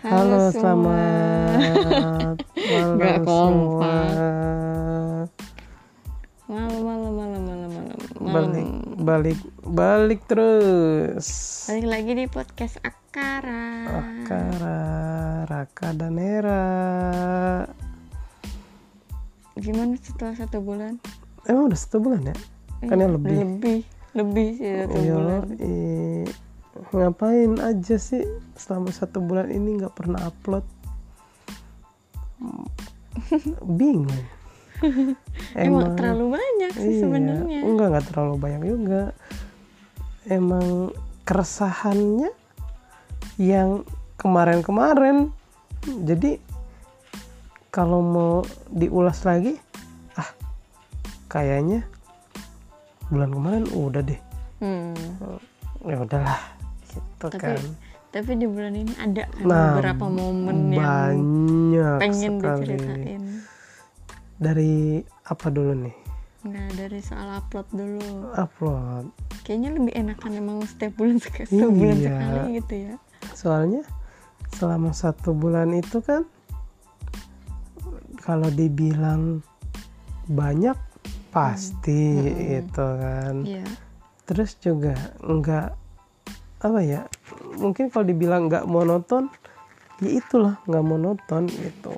Halo, semua. selamat malam kompak. semua. Malam, malam, malam, malam, malam. Balik, balik, balik terus. Balik lagi di podcast Akara. Akara, Raka dan Hera. Gimana setelah satu bulan? Emang udah satu bulan ya? Kan Eh, yang lebih. Lebih, lebih sih satu Iya, bulan. eh, ngapain aja sih selama satu bulan ini nggak pernah upload? Bingung. Emang, terlalu banyak sih Iya, sebenarnya. Enggak, enggak terlalu banyak juga. Emang keresahannya yang kemarin-kemarin. Jadi kalau mau diulas lagi, ah kayaknya bulan kemarin udah deh. Hmm. Ya udahlah, gitu Tapi kan. tapi di bulan ini ada kan Nah, beberapa momen yang banyak pengen sekali. diceritain. Dari apa dulu nih? Nah dari soal upload dulu. Upload. Kayaknya lebih enakan emang setiap bulan sekali, Iya. sekali gitu ya. soalnya selama satu bulan itu kan kalau dibilang banyak pasti itu kan Iya. terus juga enggak apa ya mungkin kalau dibilang nggak monoton ya itulah nggak monoton gitu.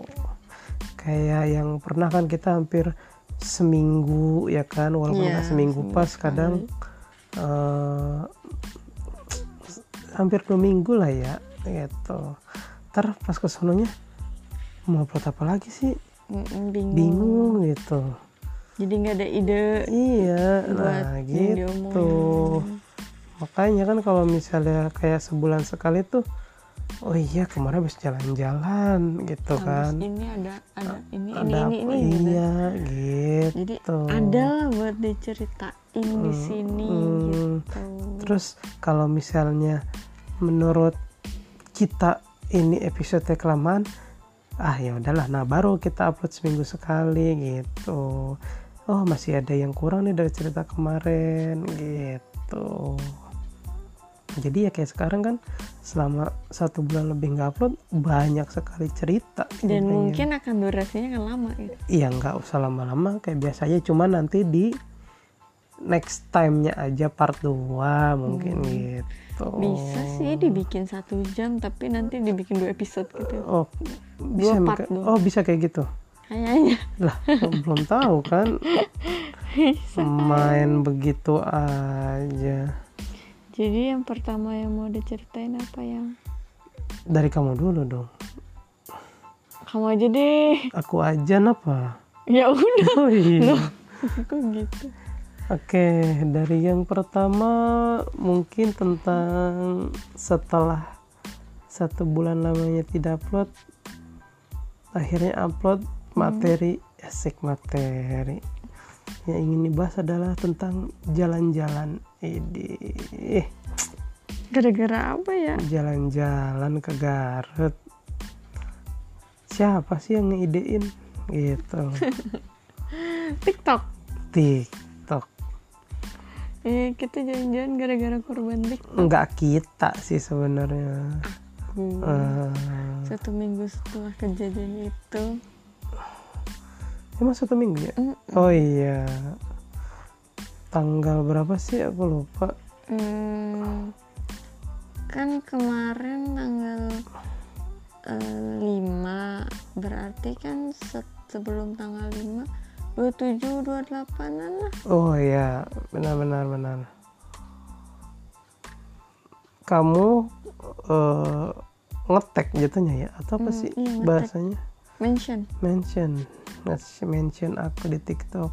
Kayak yang pernah kan kita hampir seminggu ya kan? Walaupun Iya, nggak seminggu pas kadang eh, hampir dua minggu lah ya gitu. Ntar pas kesononya mau upload apa lagi sih? Bingung. bingung gitu. Jadi nggak ada ide iya buat nah gitu. Makanya kan kalau misalnya kayak sebulan sekali tuh oh iya kemarin habis jalan-jalan gitu Habis kan ini ada ada ini ini ada ini apa ini gitu. iya gitu Jadi ada lah buat diceritain di sini hmm. gitu. terus kalau misalnya menurut kita ini episode kelamaan ah ya udahlah nah baru kita upload seminggu sekali gitu oh masih ada yang kurang nih dari cerita kemarin gitu jadi ya kayak sekarang kan selama satu bulan lebih nggak upload banyak sekali cerita Dan mungkin akan durasinya kan lama gitu. iya nggak usah lama-lama kayak biasanya cuma nanti di next time-nya aja part 2 mungkin gitu Hmm. Bisa sih dibikin satu jam tapi nanti dibikin dua episode gitu. oh bisa Dua part dong. oh bisa kayak gitu Kayaknya. lah belum tahu kan main begitu aja Jadi yang pertama yang mau diceritain apa yang dari kamu dulu dong kamu aja deh. aku aja apa Ya udah. oh iya Kok gitu? Oke, dari yang pertama mungkin tentang setelah satu bulan lamanya tidak upload, akhirnya upload materi asik materi. Yang ingin dibahas adalah tentang jalan-jalan. Ini Gara-gara apa ya? jalan-jalan ke Garut. Siapa sih yang ngeidein? Gitu. TikTok. TikTok. Eh, kita jalan-jalan gara-gara korban TikTok. Enggak kita sih sebenarnya. Hmm. Eh, Satu minggu setelah kejadian itu. Emang satu minggu ya? Mm, Oh iya. Tanggal berapa sih? Aku lupa. Hmm, kan kemarin tanggal eh, 5 berarti kan se- sebelum tanggal 5 27 28an lah Oh iya, benar-benar benar. Kamu eh, ngetek jatuhnya ya? Atau apa Hmm, sih iya, bahasanya? mention Mention, ngasih mention aku di TikTok.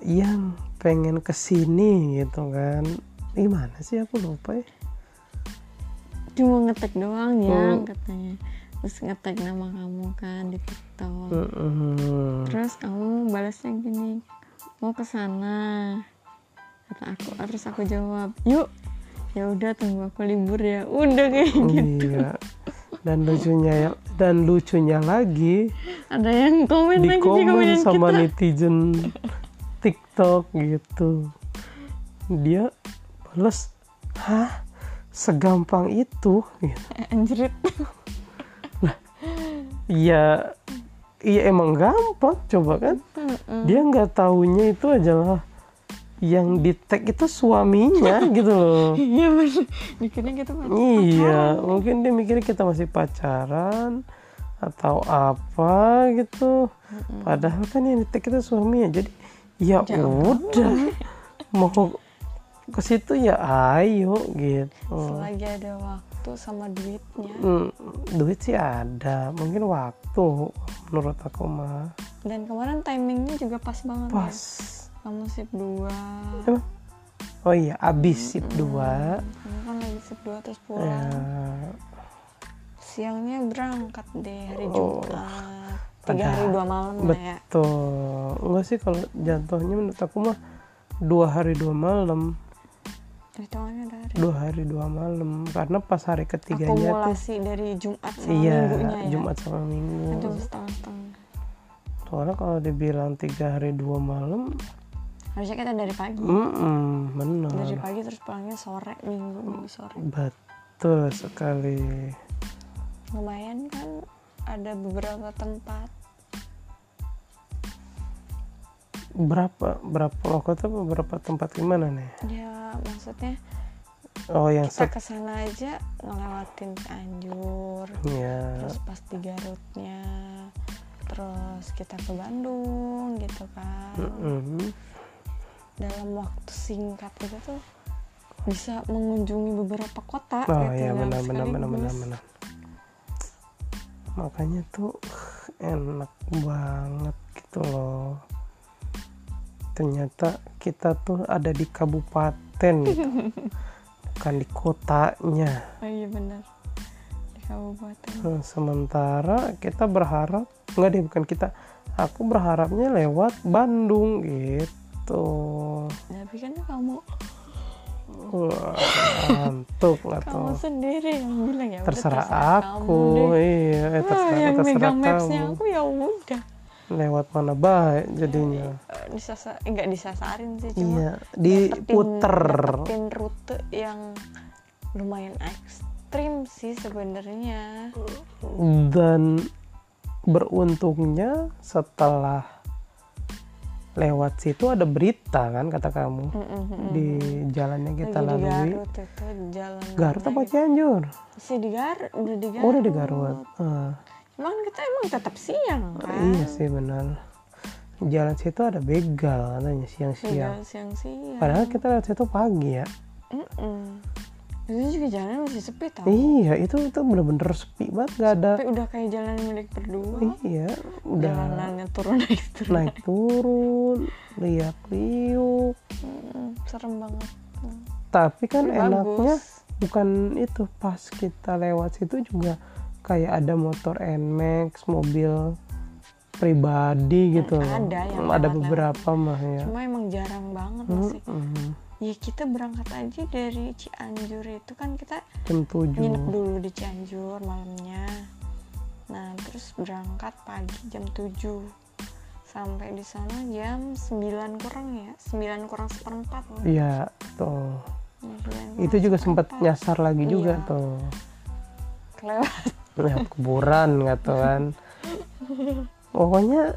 Yang pengen ke sini gitu kan? Gimana sih? Aku lupa ya. cuma ngetek doang ya Hmm. katanya terus ngetek nama kamu kan di TikTok Mm-mm. terus kamu balasnya gini mau ke sana kata aku terus aku jawab yuk ya udah tunggu aku libur ya udah kayak gitu Iya. Dan lucunya ya, dan lucunya lagi ada yang komen di lagi komen sama kita netizen TikTok gitu. Dia balas, "Hah? segampang itu gitu. Eh, Anjrit. ya iya emang gampang coba kan dia nggak taunya itu adalah yang di tag itu suaminya gitu loh Iya bener. Mikirnya gitu kan. iya mungkin dia mikirnya kita masih pacaran atau apa gitu padahal kan yang di tag itu suaminya jadi ya Jangan. udah mau ke situ ya ayo gitu Selagi ada waktu sama duitnya. Hmm, duit sih ada mungkin waktu menurut aku mah Dan kemarin timingnya juga pas banget pas ya. Kamu sip 2 Emang? oh iya abis sip dua. Kamu kan lagi sip 2 terus ya, pulang Siangnya berangkat deh hari Oh. Jumat. Tiga hari dua malam lah ya. betul. Enggak sih kalau jatuhnya menurut aku mah dua hari dua malam. Hitungannya ada hari. Dua hari dua malam. Karena pas hari ketiganya tuh Akumulasi dari Jumat sama iya minggunya ya? Jumat sama Minggu. Itu setengah-setengah. Soalnya kalau dibilang tiga hari dua malam Harusnya kita dari pagi. Mm benar Dari pagi terus pulangnya sore Minggu, minggu sore. Betul sekali. Lumayan kan ada beberapa tempat. Berapa berapa lokal tuh beberapa tempat gimana nih? Ya maksudnya oh yang kita ke sana aja ngelewatin Cianjur ya terus pas di Garutnya terus kita ke Bandung gitu kan. Mm-mm. Dalam waktu singkat itu tuh bisa mengunjungi beberapa kota oh gitu iya benar benar benar benar benar. Makanya tuh enak banget gitu loh. Ternyata kita tuh ada di kabupaten gitu bukan di kotanya. Oh iya benar. Di kabupaten. Nah, sementara kita berharap enggak deh bukan kita aku berharapnya lewat Bandung gitu tapi kan kamu Wah, nggak kamu tuh. sendiri yang bilang ya udah, terserah aku kamu deh. iya eh, terserah, yang terserah megang mapsnya kamu. aku ya udah. Lewat mana baik jadinya. Eh, disasa enggak disasarin sih cuma iya diputer. dapetin rute yang lumayan ekstrim sih sebenarnya. Dan beruntungnya setelah lewat situ ada berita kan kata kamu Mm-mm. di jalannya kita lagi di lalui Garut itu jalan Garut apa Cianjur? sih di Garut udah di Garut Oh udah di Garut. Ah, cuman kita emang tetap siang kan Iya sih benar. Jalan situ ada begal katanya siang-siang. Siang-siang Padahal kita lewat situ pagi ya. Mm-mm. Itu juga jalan masih sepi tau Iya itu itu bener-bener sepi banget gak ada. tapi udah kayak jalan milik berdua Iya udah jalanannya turun naik turun naik turun liak liuk. Mm, serem banget. Tapi kan Tapi enaknya bagus. bukan itu pas kita lewat situ juga kayak ada motor Nmax, mobil pribadi gitu ada yang ada beberapa mah ya. cuma emang jarang banget sih Mm-mm. Ya kita berangkat aja dari Cianjur itu kan kita Jam 7 nginep dulu di Cianjur malamnya nah terus berangkat pagi jam 7 sampai di sana jam 9 kurang ya 9 kurang seperempat. Iya, tuh. 9 kurang Itu juga sempat nyasar lagi juga Iya. tuh. kelewat Lihat kuburan gitu kan. Pokoknya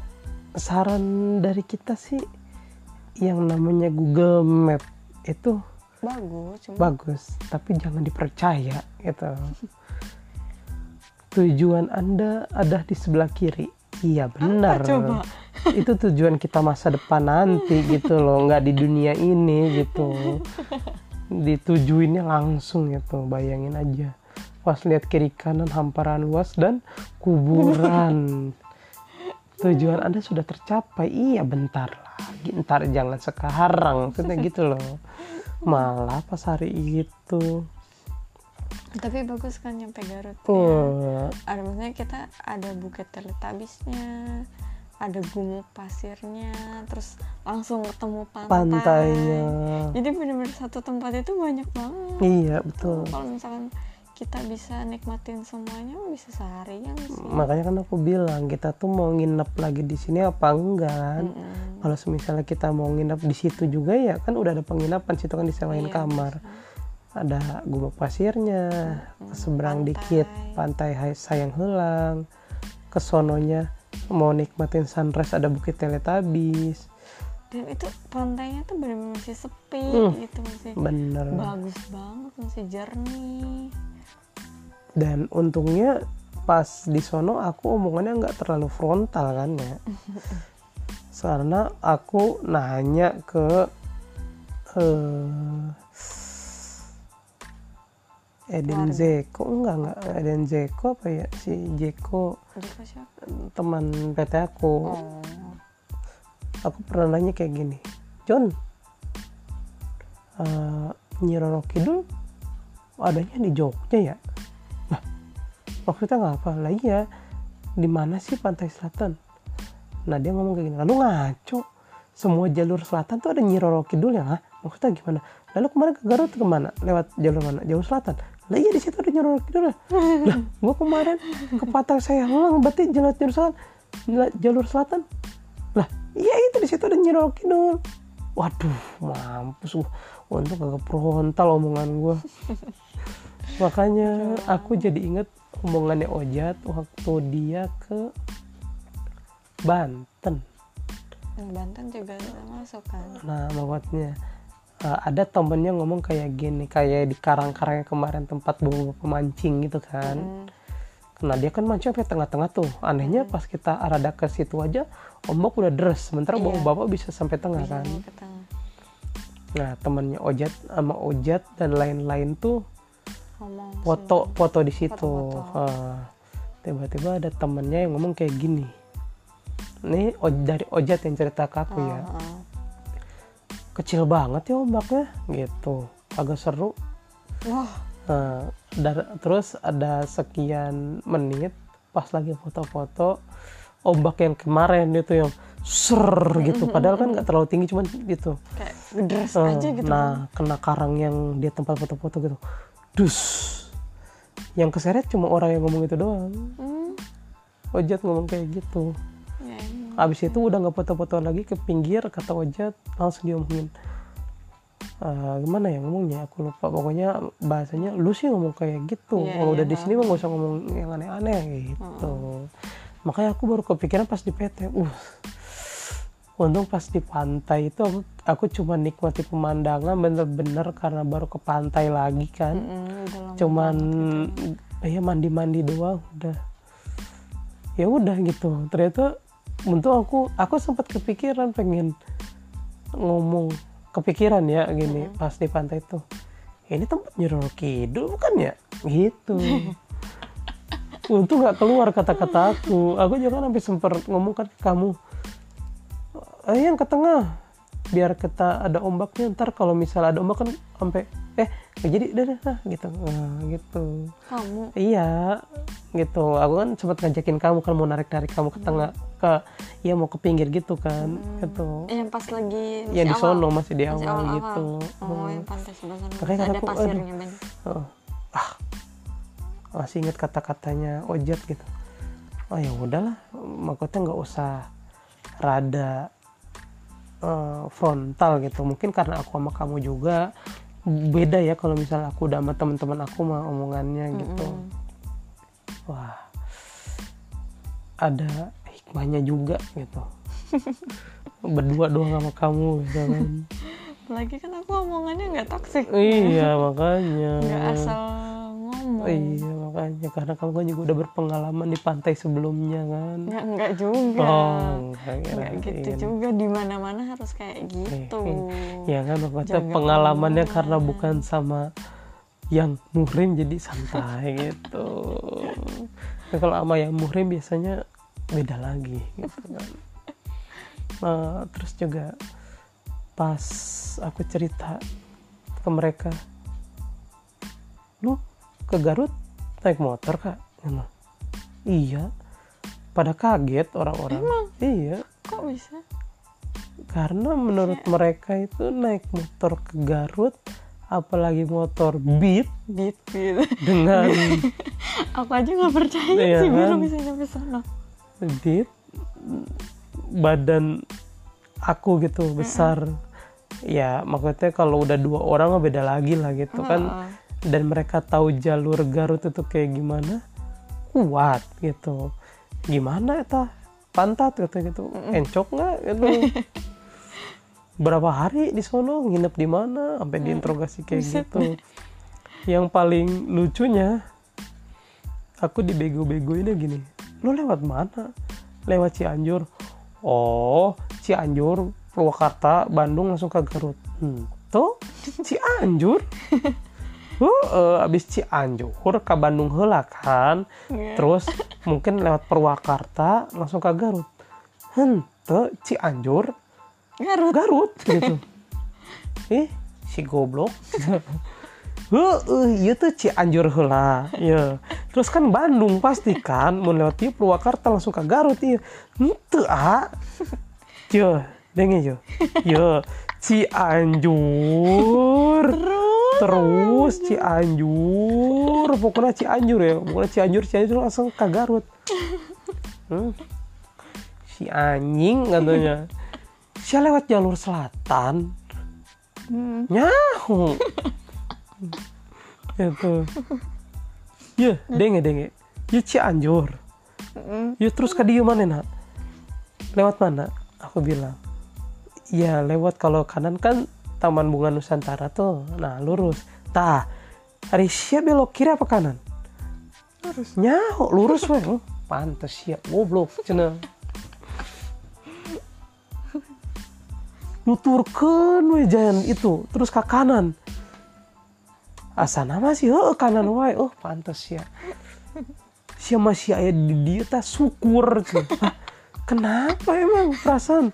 saran dari kita sih yang namanya Google Map itu bagus cuma bagus, tapi jangan dipercaya gitu. Tujuan Anda ada di sebelah kiri. Iya benar. coba? Itu tujuan kita masa depan nanti gitu loh, nggak di dunia ini gitu. Ditujuinnya langsung gitu, bayangin aja. Pas lihat kiri kanan hamparan luas dan kuburan. Tujuan Anda sudah tercapai. Iya bentar ntar jangan sekarang. Maksudnya gitu loh. Malah pas hari itu. tapi bagus kan nyampe Garut Wah, ada maksudnya kita ada bukit teletabisnya ada gumuk pasirnya terus langsung ketemu pantai pantainya. jadi bener-bener satu tempat itu banyak banget Iya betul. kalau misalkan kita bisa nikmatin semuanya bisa seharian sih Makanya kan aku bilang kita tuh mau nginep lagi di sini apa enggak kan? Mm-mm. Kalau misalnya kita mau nginep di situ juga ya kan udah ada penginapan situ kan disewain Iya, kamar. bisa. ada gubuk pasirnya ke seberang pantai. dikit pantai sayang helang ke sononya mau nikmatin sunrise ada bukit teletabis dan itu pantainya tuh benar-benar masih sepi Hmm. gitu masih bener bagus banget masih jernih dan untungnya pas di sono aku omongannya nggak terlalu frontal kan ya. Karena aku nanya ke eh Eden. Zeko. Enggak enggak. Eden Zeko apa ya? Si Jeko teman PT aku. Oh. Aku pernah nanya kayak gini. John eh Nyi Roro Kidul adanya di Jogja ya maksudnya nggak apa lah iya di mana sih pantai selatan? Nah dia ngomong kayak gini lalu ngaco. Semua jalur selatan tuh ada Nyi Roro Kidul ya Hah? maksudnya gimana? Lalu kemarin ke Garut ke mana? Lewat jalur mana? Jalur selatan? Lah iya di situ ada Nyi Roro Kidul ya. Lah gua kemarin ke pantai saya Helang berarti jalur jalur selatan jalur selatan? Lah iya itu di situ ada Nyi Roro Kidul. Waduh mampus gua. Untung kagak frontal omongan gua. Makanya aku jadi inget omongannya Ojat waktu dia ke Banten yang Banten juga masuk kan nah maksudnya eh, ada temennya ngomong kayak gini kayak di karang-karang kemarin tempat bawa pemancing gitu kan Hmm. Nah dia kan mancing sampai tengah-tengah tuh. Anehnya pas kita arada ke situ aja ombak udah deres. Sementara Iya. bapak bisa sampai tengah Bisa kan. tengah Nah temennya Ojat sama Ojat dan lain-lain tuh ngomong foto foto di situ. Foto-foto. Ah, Tiba-tiba ada temennya yang ngomong kayak gini. Oj- dari Ojat yang cerita ke aku ya. Oh, oh. Kecil banget ya ombaknya gitu. Agak seru. wah Nah, dar- terus ada sekian menit pas lagi foto-foto ombak yang kemarin itu yang ser gitu padahal kan nggak terlalu tinggi cuman gitu kayak Eh, aja gitu nah kena karang yang dia tempat foto-foto gitu dus. Yang keseret cuma orang yang ngomong itu doang. Hmm, Ojat ngomong kayak gitu. Ya emang. abis itu udah nggak foto-foto lagi ke pinggir kata Ojat langsung diomongin Eh, gimana ya ngomongnya? Aku lupa. Pokoknya bahasanya lu sih ngomong kayak gitu. Iya, kalau udah iya, di sini mah gak usah ngomong yang aneh-aneh gitu. Makanya aku baru kepikiran pas di PT uh untung pas di pantai itu aku, aku cuma nikmati pemandangan bener-bener karena baru ke pantai lagi kan. Udah lama cuman gitu. ya mandi-mandi doang udah. Ya udah gitu. Ternyata untuk aku aku sempat kepikiran pengen ngomong kepikiran ya gini pas di pantai itu. Ini tempat Nyiroro Kidul bukan ya? Gitu. Untung nggak keluar kata-kata aku. Aku juga sampai sempat ngomong kan ke kamu ayo yang ke tengah. Biar kita ada ombaknya ntar kalau misalnya ada ombak kan sampai eh nggak jadi dah dah, dah gitu. Nah, gitu. Kamu? Iya gitu. Aku kan sempat ngajakin kamu kan mau narik narik kamu ke tengah ke ya mau ke pinggir gitu kan gitu. Eh, yang pas lagi yang di masih awal. sono masih di Masih awal gitu. Oh yang pantai sebelah sana. Makanya ada pasirnya Ben. Oh. ah. Masih inget kata-katanya ojat gitu. Oh ya udahlah. Maksudnya nggak usah rada eh, frontal gitu. Mungkin karena aku sama kamu juga beda ya kalau misalnya aku udah sama teman-teman aku mah omongannya gitu. Wah ada hikmahnya juga gitu. Berdua doang sama kamu gitu kan lagi kan aku omongannya nggak toksik. Iya makanya. Nggak asal ngomong. Iya makanya karena kamu kan juga udah berpengalaman di pantai sebelumnya kan. nggak nggak juga Oh, enggak, nggak kirain. gitu juga di mana mana harus kayak gitu Ya kan maksudnya pengalamannya omongan. karena bukan sama yang muhrim jadi santai gitu. Nah, kalau sama yang muhrim biasanya beda lagi gitu kan. Nah, terus juga pas aku cerita ke mereka, lu ke Garut naik motor kak? Gitu. Iya. Pada kaget orang-orang. Iya kok bisa karena menurut mereka itu naik motor ke Garut apalagi motor Beat beat gitu dengan aku aja nggak percaya Iya sih kan? belum bisa nyampe sana Beat badan aku gitu besar ya maksudnya kalau udah dua orang beda lagi lah gitu kan Heeh. Dan mereka tahu jalur Garut itu kayak gimana kuat gitu. Gimana eta? Pantat gitu. Gitu encok nggak gitu? Berapa hari di sono? Nginep di mana? Sampai diinterogasi kayak gitu. Yang paling lucunya aku dibego-begoinnya gini. Lo lewat mana? Lewat Cianjur. Oh Cianjur Purwakarta Bandung langsung ke Garut. Hmm. tuh Cianjur Uh, abis Cianjur ke Bandung heula kan Iya. terus mungkin lewat Purwakarta langsung ke Garut hente Cianjur Garut Garut gitu eh si goblok Heeh, iya tuh Cianjur heula. Iya. Terus kan Bandung pasti kan mau lewat ieu Purwakarta langsung ke Garut ieu. Henteu ah. Yo, dengen yo. Yo, Cianjur. terus Terus Cianjur, pokoknya Cianjur ya, pokoknya Cianjur, Cianjur langsung ke Garut. Hmm. Si anjing katanya. Si lewat jalur selatan, Hmm. nyahu. Itu. Ya, denge denge. Ya Cianjur. Ya terus ke dia mana nak? Lewat mana? Aku bilang. Ya lewat kalau kanan kan Taman Bunga Nusantara tuh. Nah lurus. Tah. Hari siap belok kiri apa kanan? Lurus. Nyaho lurus weh. Oh, pantes siap goblok cenah. Nuturkeun we jalan itu terus ke kanan. Asana masih heuh kanan wae. Oh pantes ya. Sia masih aya di dia tah syukur. Hah, Kenapa emang perasaan?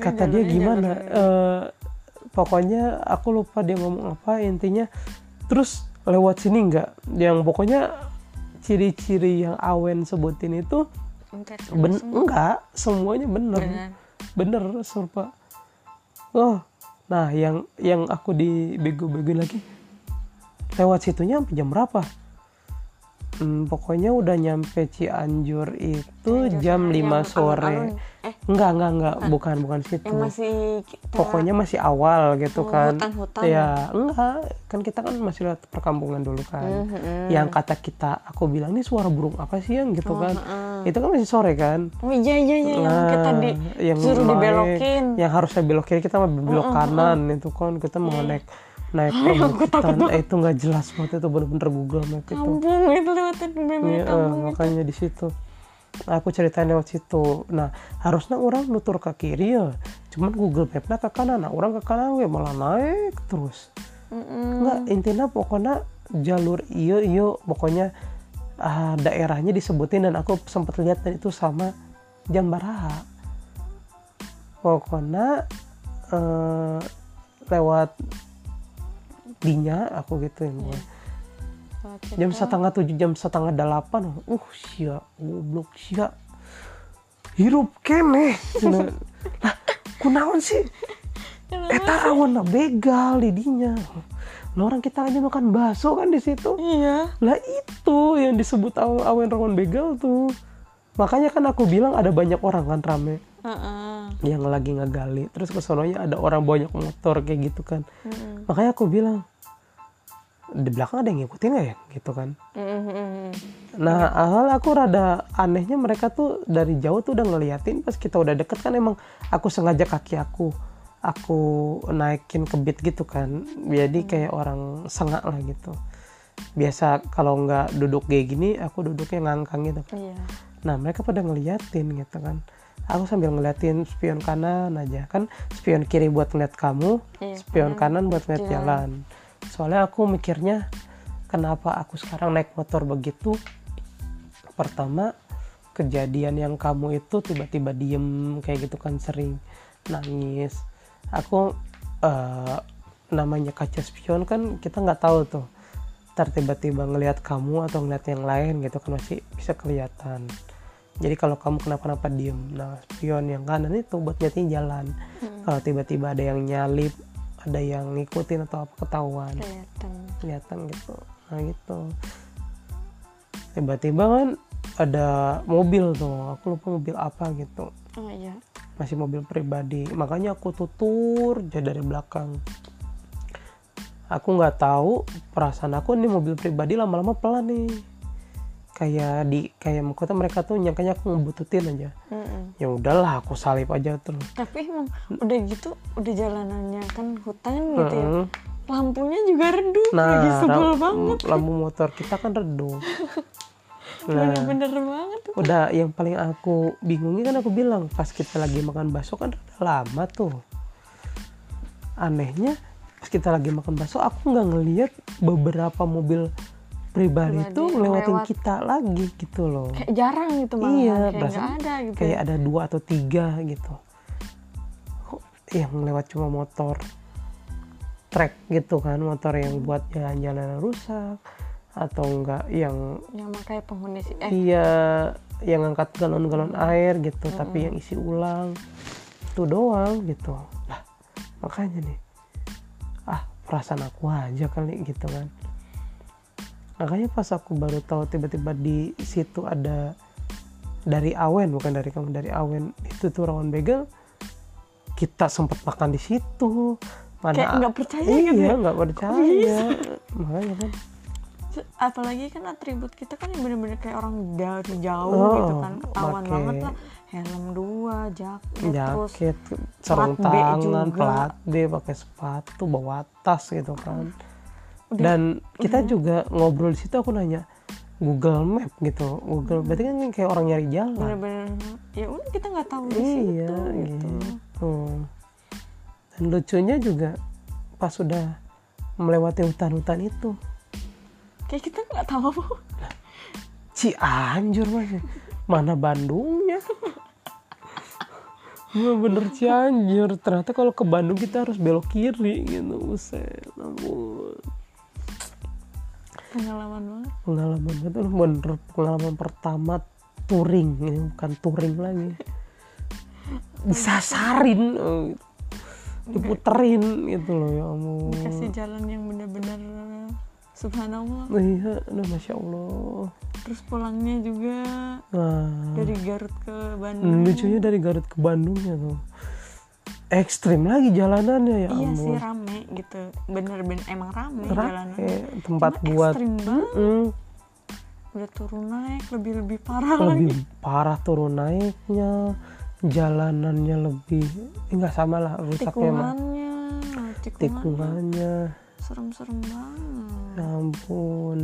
Kata dia jalurnya gimana? Eh, pokoknya aku lupa dia ngomong apa intinya. Terus lewat sini nggak? Yang pokoknya ciri-ciri yang Awen sebutin itu ben semua. enggak semuanya bener Bener. bener serba oh nah yang yang aku dibego-begoin lagi lewat situnya sampai jam berapa Hmm, pokoknya udah nyampe Cianjur itu Cianjur jam yang 5 sore. alun-alun. Eh, enggak enggak enggak. Bukan bukan situ. yang masih kita pokoknya masih awal gitu Oh, kan. hutan-hutan. ya? enggak. Kan kita kan masih lewat perkampungan dulu kan. Mhm. yang kata kita aku bilang ini suara burung apa sih yang? gitu Oh, kan. Heeh. itu kan masih sore kan? Oh iya iya iya yang Nah, kita di yang suruh dibelokin. yang harusnya belok kiri kita mah belok kanan itu kan. Kita mau naik naik perbukitan eh, itu nggak jelas banget itu bener-bener Google Map itu. Kampung itu lewatin kampung itu. makanya di situ. Aku ceritain lewat situ. Nah harusnya orang nutur ke kiri ya. Cuman Google Mapnya ke kanan. Nah orang ke kanan we malah naik terus. Mm-mm. Enggak, intinya pokoknya jalur iyo iyo pokoknya ah, daerahnya disebutin dan aku sempat lihat dan itu sama jam baraha. Pokoknya eh, lewat dinya aku gue Lewat situ. jam setengah tujuh jam setengah delapan. Uh sia goblok sia. Hirup kene. Lah kunaon sih? Eta awan begal di dinya lah orang kita aja makan bakso kan di situ. Iya. Lah itu yang disebut aw- awan rawan begal tuh. Makanya kan aku bilang ada banyak orang kan rame. Heeh. yang lagi ngegali. Terus kesononya ada orang banyak motor kayak gitu kan. Mm-mm. makanya aku bilang di belakang ada yang ngikutin gak ya gitu kan Mm-mm. Nah, awal aku rada anehnya mereka tuh dari jauh tuh udah ngeliatin pas kita udah deket kan emang aku sengaja kaki aku aku naikin ke beat gitu kan. Jadi kayak orang sengak lah gitu. Biasa kalau nggak duduk kayak gini, aku duduknya ngangkang gitu kan. iya Nah, mereka pada ngeliatin gitu kan. Aku sambil ngeliatin spion kanan aja kan spion kiri buat ngeliat kamu, Iya, spion kanan buat ngeliat jalan. Soalnya aku mikirnya kenapa aku sekarang naik motor begitu? Pertama kejadian yang kamu itu tiba-tiba diem kayak gitu kan sering nangis. Aku eh, namanya kaca spion kan kita nggak tahu tuh. Ntar tiba-tiba ngelihat kamu atau ngelihat yang lain gitu kan masih bisa kelihatan. Jadi kalau kamu kenapa-napa diem, nah spion yang kanan itu buat nyatiin jalan. Kalau tiba-tiba ada yang nyalip, ada yang ngikutin atau apa ketahuan. Kelihatan. Kelihatan gitu. Nah gitu. Tiba-tiba kan ada mobil tuh aku lupa mobil apa gitu. Oh iya. Masih mobil pribadi. Makanya aku tutur aja dari belakang. Aku nggak tahu perasaan aku ini mobil pribadi lama-lama pelan nih kayak di kayak maksudnya mereka tuh nyangkanya aku ngebututin aja. Mm-mm. ya udahlah aku salip aja terus tapi emang udah gitu udah jalanannya kan hutan gitu ya. Heeh. lampunya juga redup nah lagi sebel banget. lampu motor kita kan redup nah bener-bener banget tuh. udah yang paling aku bingungnya kan aku bilang pas kita lagi makan bakso kan udah lama tuh. Anehnya pas kita lagi makan bakso aku nggak ngelihat beberapa mobil pribadi Pribadi tuh ngelewatin lewat. kita lagi gitu loh. Kayak jarang gitu malah Iya, kayak ada gitu. kayak ada dua atau tiga gitu. Kok yang lewat cuma motor trek gitu kan motor yang buat jalan-jalan rusak atau enggak yang yang makanya penghuni eh. Iya yang angkat galon-galon air gitu tapi yang isi ulang. Itu doang gitu. Lah makanya nih. Ah perasaan aku aja kali gitu kan makanya pas aku baru tahu tiba-tiba di situ ada dari Awen bukan dari kamu dari Awen. Itu tuh rawan bagel kita sempat makan di situ. Mana kayak nggak percaya iya gitu ya? nggak percaya. makanya kan. Apalagi kan atribut kita kan yang bener-bener kayak orang dari jauh Oh, gitu kan. Ketahuan oke. banget lah. Helm dua jaket, terus jaket sarung plat B tangan juga. plat B pakai sepatu bawa tas gitu kan Udah. dan kita juga ngobrol di situ aku nanya Google Map gitu. Google berarti kan kayak orang nyari jalan. Bener-bener. Ya udah kita nggak tahu di iya situ gitu. gitu. Dan lucunya juga pas sudah melewati hutan-hutan itu. Kayak kita nggak tahu. Cianjur masih mana Bandungnya? Bener-bener Cianjur. Ternyata kalau ke Bandung kita harus belok kiri gitu. Buset, ampun pengalaman banget. Pengalaman itu bener pengalaman pertama touring. Ini bukan touring lagi. Disasarin. Oh, diputerin gitu loh ya ampun. Kasih jalan yang bener-bener subhanallah. Iya aduh masya allah. Terus pulangnya juga nah dari Garut ke Bandung. Lucunya dari Garut ke Bandungnya tuh ekstrim lagi jalanannya ya iya sih rame gitu. Bener-bener emang rame, rame tempat Cuma buat ekstrim banget. Mm, udah turun naik lebih lebih parah lagi. lebih parah turun naiknya jalanannya lebih eh, enggak sama lah rusaknya mah tikungannya tikungannya. tikungannya. Serem-serem banget. Ya ampun.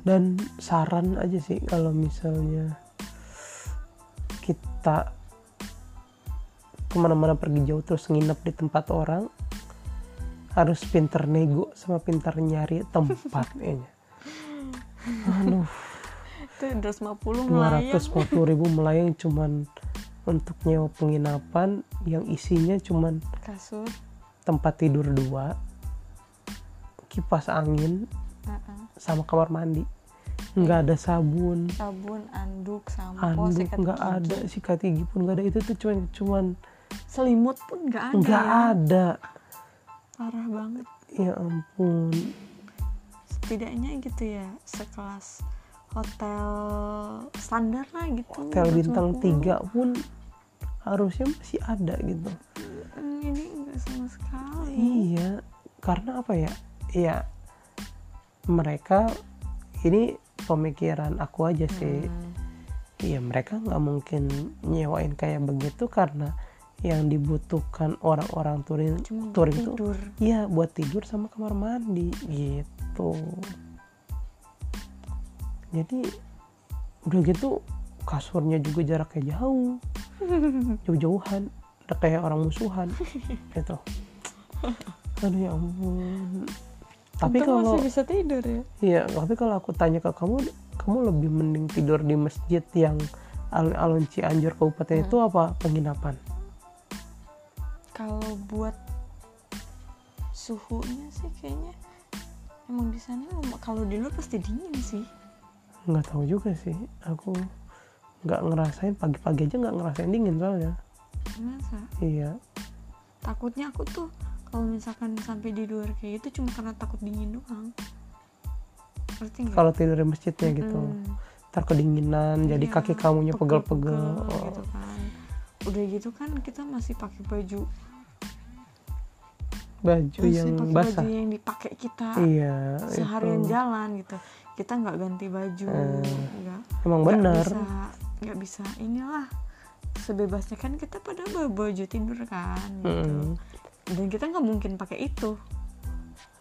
Dan saran aja sih kalau misalnya kita ke mana-mana pergi jauh terus nginep di tempat orang harus pinter nego sama pinter nyari tempat kayaknya aduh. Itu 250 melayang. 250 ribu melayang cuman untuk nyewa penginapan yang isinya cuman kasur. tempat tidur dua kipas angin uh-uh. sama kamar mandi. Nggak ada sabun. Sabun anduk sampo anduk sikat nggak ada sikat gigi pun nggak ada. Itu tuh cuman cuman selimut pun nggak ada nggak ya. ada. Parah banget. Ya ampun. Setidaknya gitu ya sekelas hotel standar lah gitu hotel bintang 250. tiga pun harusnya masih ada gitu. Hmm, ini enggak sama sekali. Iya karena apa ya? Ya mereka ini pemikiran aku aja sih. Hmm. Iya mereka nggak mungkin nyewain kayak begitu karena yang dibutuhkan orang-orang touring cuma touring tuh. tidur. Iya buat tidur sama kamar mandi gitu. Jadi udah gitu kasurnya juga jaraknya jauh. Jauh-jauhan udah kayak orang musuhan gitu. Aduh ya ampun. Tapi kalau masih bisa tidur ya. Iya, tapi kalau aku tanya ke kamu, kamu lebih mending tidur di masjid yang alun-alun Cianjur kabupaten itu apa penginapan? Kalau buat suhunya sih kayaknya emang di sana kalau di luar pasti dingin sih Nggak tahu juga sih. Aku nggak ngerasain pagi-pagi aja nggak ngerasain dingin soalnya. masa Iya. takutnya aku tuh kalau misalkan sampai di luar kayak gitu cuma karena takut dingin doang Kalau tidur di masjidnya gitu, Mm. ntar kedinginan, jadi Iya, kaki kamunya pegel-pegel. pegel-pegel Oh, gitu kan udah gitu kan kita masih pakai baju baju masih yang pakai basah. baju yang dipakai kita iya seharian itu. jalan gitu. Kita nggak ganti baju Eh, nggak. emang benar. bisa nggak bisa inilah. Sebebasnya kan kita pada bawa baju tidur kan gitu. Mm-mm. dan kita nggak mungkin pakai itu.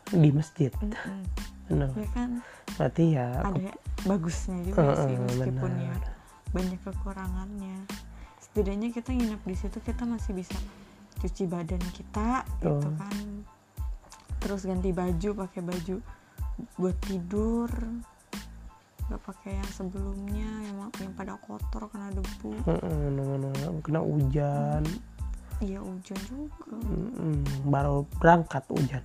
Di masjid. Mm-mm. benar. Ya kan? Berarti ya ada bagusnya juga Heeh, sih meskipun ya banyak kekurangannya. Setidaknya kita nginep di situ kita masih bisa cuci badan kita gitu Betul. kan. Terus ganti baju pakai baju buat tidur. Nggak pakai yang sebelumnya yang yang pada kotor kena debu. Nunggu-nunggu. kena hujan. Iya hujan juga. Mm-mm, baru berangkat hujan.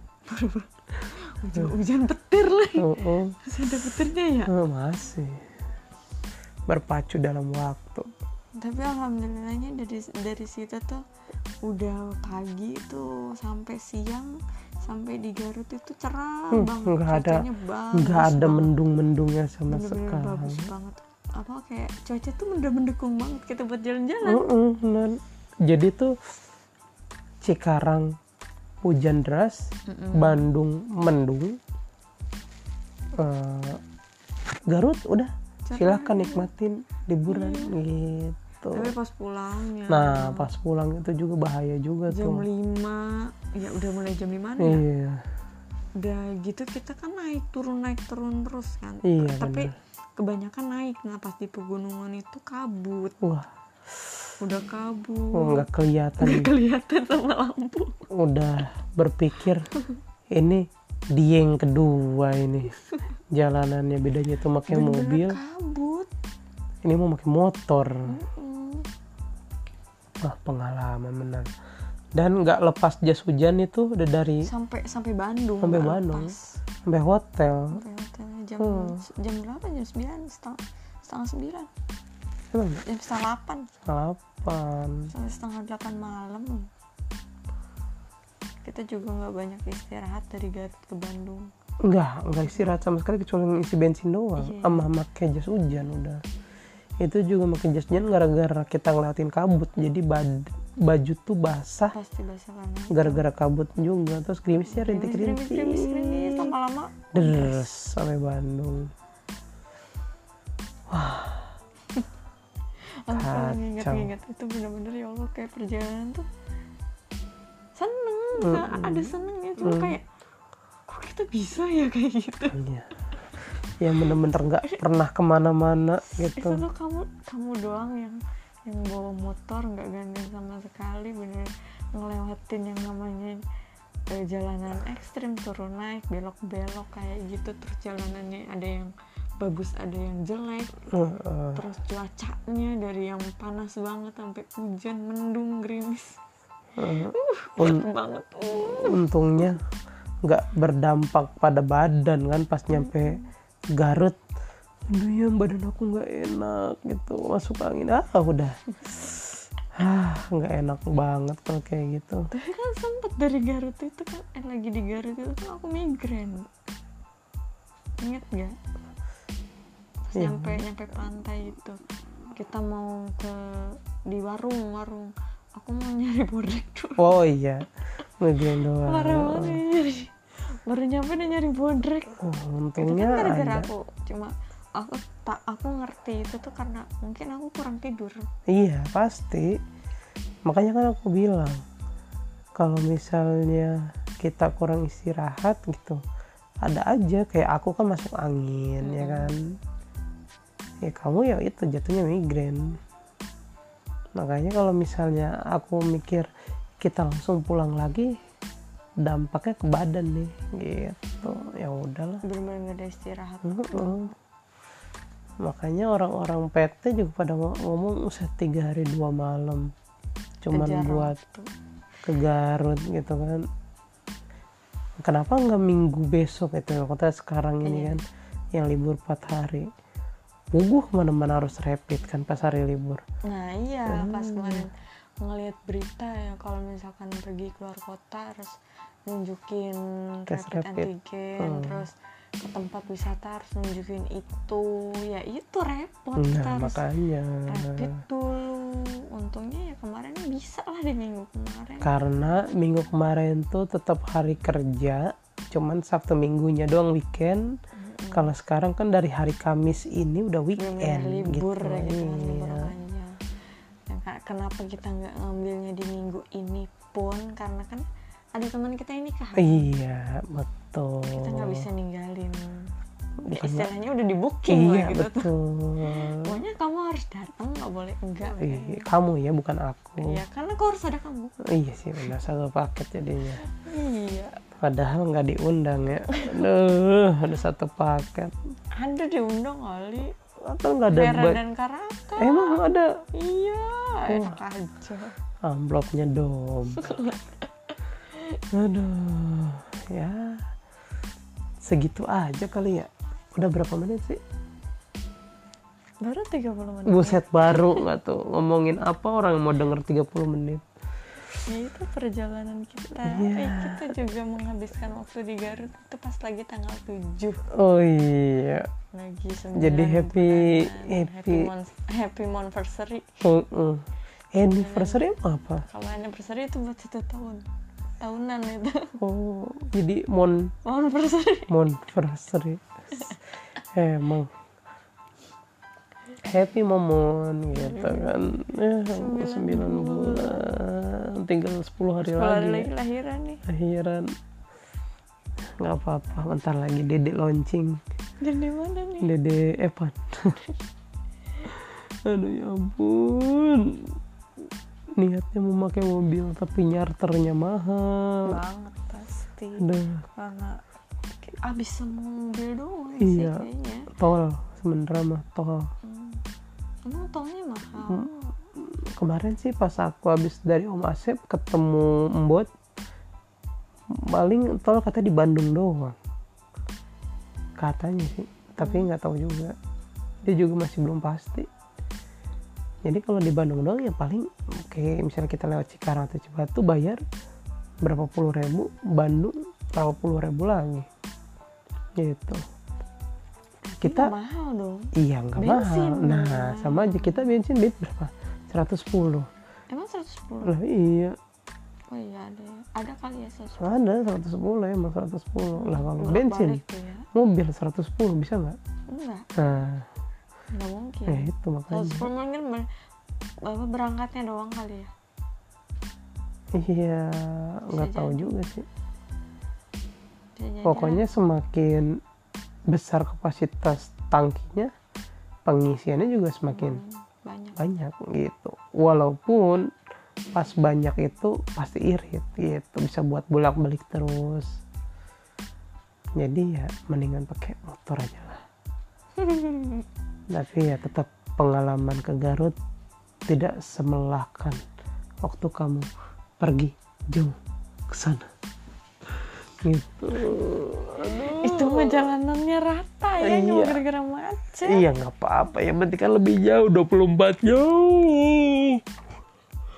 Hujan hujan petir lagi. Heeh, masih ada petirnya ya? Eh, masih. Berpacu dalam waktu. Tapi alhamdulillahnya dari dari situ tuh udah pagi tuh sampai siang sampai di Garut itu cerah Hmm, banget nggak ada- nggak ada mendung-mendungnya sama Bener-bener sekali. bagus banget. Apa kayak cuaca tuh bener mendukung banget kita buat jalan-jalan. Heeh, bener. jadi tuh Cikarang hujan deras Mm-mm. Bandung mendung Eh, Garut udah silahkan nikmatin liburan gitu tapi pas pulangnya. Nah pas pulang itu juga bahaya juga jam tuh. 5 ya udah mulai jam 5 ya. Iya. Udah gitu kita kan naik turun naik turun terus kan. Iya, tapi bener. kebanyakan naik. Nah pas di pegunungan itu kabut. Wah. Udah kabut. Oh, nggak kelihatan. Nggak kelihatan sama lampu. Udah berpikir ini dieng kedua ini. Jalanannya bedanya tuh pakai mobil. kabut. Ini mau pakai motor. Mm. Wah pengalaman benar. Dan nggak lepas jas hujan itu udah dari sampai sampai Bandung Sampai nggak Bandung. lepas. sampai hotel. Sampai hotelnya jam Hmm. jam berapa? Jam sembilan setengah setengah sembilan. Emang? Jam setengah delapan. Delapan. Sampai setengah delapan malam. Kita juga nggak banyak istirahat dari Garut ke Bandung. Enggak, enggak istirahat sama sekali kecuali ngisi bensin doang. Iya. sama pakai jas hujan udah itu juga pakai jas hujan gara-gara kita ngeliatin kabut jadi bad- baju tuh basah. Pasti basah panas gara-gara kabut juga terus gerimisnya Gerimis, gerimis, gerimis, gerimis. rintik-rintik lama-lama deres sampai Bandung. Kalau Kacau. nginget-nginget itu bener-bener ya Allah kayak perjalanan tuh seneng. Mm, nggak ada senengnya cuma Mm. kayak kok kita bisa ya kayak gitu? Iya. Yang bener-bener nggak pernah ke mana-mana itu gitu. tuh kamu kamu doang yang yang bawa motor nggak gantian sama sekali bener ngelewatin yang namanya eh, jalanan ekstrim turun naik belok-belok kayak gitu. Terus jalanannya ada yang bagus ada yang jelek. Heeh. terus cuacanya dari yang panas banget sampai hujan mendung gerimis. Kuat Un- banget. Uh. untungnya nggak berdampak pada badan kan pas nyampe Garut. Aduh ya badan aku nggak enak gitu masuk angin. Ah udah. Ah nggak enak banget kalau kayak gitu. Tapi kan sempet dari Garut itu kan eh, lagi di Garut itu kan aku migrain inget gak pas Iya. nyampe nyampe pantai itu kita mau ke di warung warung. Aku mau nyari bodrek dulu. Oh iya. Migrain doang. Parah banget. ya, nyari baru nyampe udah nyari bodrek. Oh, itu untungnya kan gara-gara ada. aku. Cuma aku tak aku ngerti itu tuh karena mungkin aku kurang tidur. Iya pasti. Makanya kan aku bilang kalau misalnya kita kurang istirahat gitu ada aja. Kayak aku kan masuk angin ya Mm-mm. kan? Ya kamu ya itu jatuhnya migrain. Makanya kalau misalnya aku mikir kita langsung pulang lagi dampaknya ke badan nih gitu. Ya udahlah. Bener-bener gak ada istirahat. Makanya orang-orang PT juga pada ngo- ngomong usah tiga hari dua malam. Cuman Kejar buat ke Garut gitu kan. Kenapa nggak minggu besok itu? Kota sekarang ini Iya. kan yang libur 4 hari. Uguh ke mana-mana harus rapid kan pas hari libur. Nah iya pas Hmm. kemarin ngelihat berita ya kalau misalkan pergi keluar kota harus nunjukin Tes rapid, rapid. antigen Hmm. terus ke tempat wisata harus nunjukin itu ya itu repot kita nah harus makanya rapid dulu untungnya ya kemarin bisa lah di minggu kemarin karena minggu kemarin tuh tetap hari kerja cuman sabtu minggunya doang weekend Mm-mm. kalau sekarang kan dari hari Kamis ini udah weekend libur gitu, ya gitu kan libur Iya. panjang kenapa kita nggak ngambilnya di minggu ini pun karena kan ada teman kita ini kah iya betul. Kita nggak bisa ninggalin. Bukan istilahnya udah di booking iya lah gitu. tuh betul. Pokoknya kamu harus datang nggak boleh enggak Iya, kamu ya bukan aku. Iya karena aku harus ada kamu. Iya sih benar satu paket jadinya. Iya. Padahal nggak diundang ya. Aduh ada satu paket. Ada diundang kali. Atau nggak ada Vera dan Karaka. Emang ada? Iya Oh. enak aja. Amplopnya dom aduh ya. Segitu aja kali ya. Udah berapa menit sih? Baru 30 menit. Buset baru nggak tuh. Ngomongin apa orang mau denger 30 menit? Ya itu perjalanan kita. Iya. eh, kita juga menghabiskan waktu di Garut itu pas lagi tanggal 7 oh iya. Lagi 9 Jadi happy- bulanan. happy- mon happy monversary Uh, uh. anniversary apa? Kalau anniversary itu buat satu tahun tahunan itu. Oh jadi mon. Monversary monversary emang. Happy momon gitu kan. Ya Sembilan sembilan bulan. tinggal 10 hari 10 lagi hari lagi. lahiran nih. Akhiran nggak apa-apa bentar lagi dede launching. Di mana nih? Dede Evan. Aduh ya ampun niatnya mau pakai mobil tapi nyarternya mahal. Banget pasti. Aduh. Karena abis semua mobil doang Iya. sih kayaknya. Tol sebenernya mah tol. Hmm. emang tolnya mahal? Hmm. kemarin sih pas aku habis dari Om Asep ketemu Mbot paling tol kata di Bandung doang. Katanya sih tapi nggak tahu juga. Dia juga masih belum pasti jadi kalau di Bandung doang ya paling kayak misalnya kita lewat Cikarang atau Cibatu bayar berapa puluh ribu Bandung berapa puluh ribu lagi gitu kita mahal dong Iya nggak mahal. Nah mahal. sama aja kita bensin bit berapa? 110. emang 110 Lah iya oh iya ada ada kali ya 110 ada 110 emang 110. Lah kalau bensin ya mobil 110 bisa nggak? enggak Nah enggak mungkin. Ya itu makanya. 110 mungkin ber- bapak berangkatnya doang kali ya? Iya nggak tahu juga sih. Bisa Pokoknya semakin besar kapasitas tangkinya pengisiannya juga semakin Hmm, banyak. banyak gitu. Walaupun pas banyak itu pasti irit gitu bisa buat bolak balik terus. Jadi ya mendingan pakai motor aja lah tapi ya tetap pengalaman ke Garut tidak semelahkan waktu kamu pergi jauh ke sana. Gitu. Aduh. itu perjalanannya rata ya Iya. cuma gara-gara macet. Iya nggak apa-apa. Yang penting kan lebih jauh 24 jauh.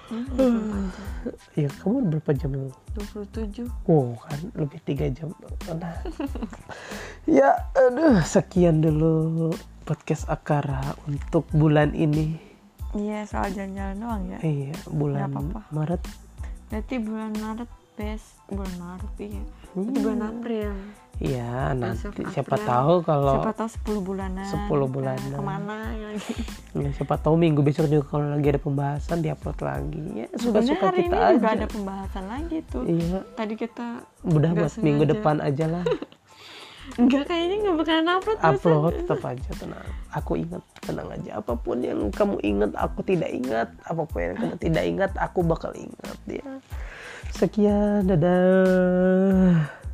Hmm, ya kamu berapa jam yang 27 Wow kan lebih tiga jam. Nah. ya aduh sekian dulu podcast Akara untuk bulan ini. Iya soal jalan-jalan doang ya. Iya bulan Nggak apa-apa. Maret. Berarti bulan Maret best bulan Maret iya Hmm. Berarti bulan April. Iya nanti Besok siapa April. tahu kalau siapa tahu 10 bulanan. 10 Nah, bulanan. ke mana ya lagi? Ya, siapa tahu minggu besok juga kalau lagi ada pembahasan diupload lagi. Ya suka Sebenarnya suka hari kita ini juga aja. ada pembahasan lagi tuh. Iya. Tadi kita udah buat minggu depan aja lah enggak kayaknya nggak bakalan upload upload tetap aja tenang. Aku ingat tenang aja. Apa pun yang kamu ingat aku tidak ingat. Apa pun yang kamu tidak ingat aku bakal ingat ya. Sekian dadah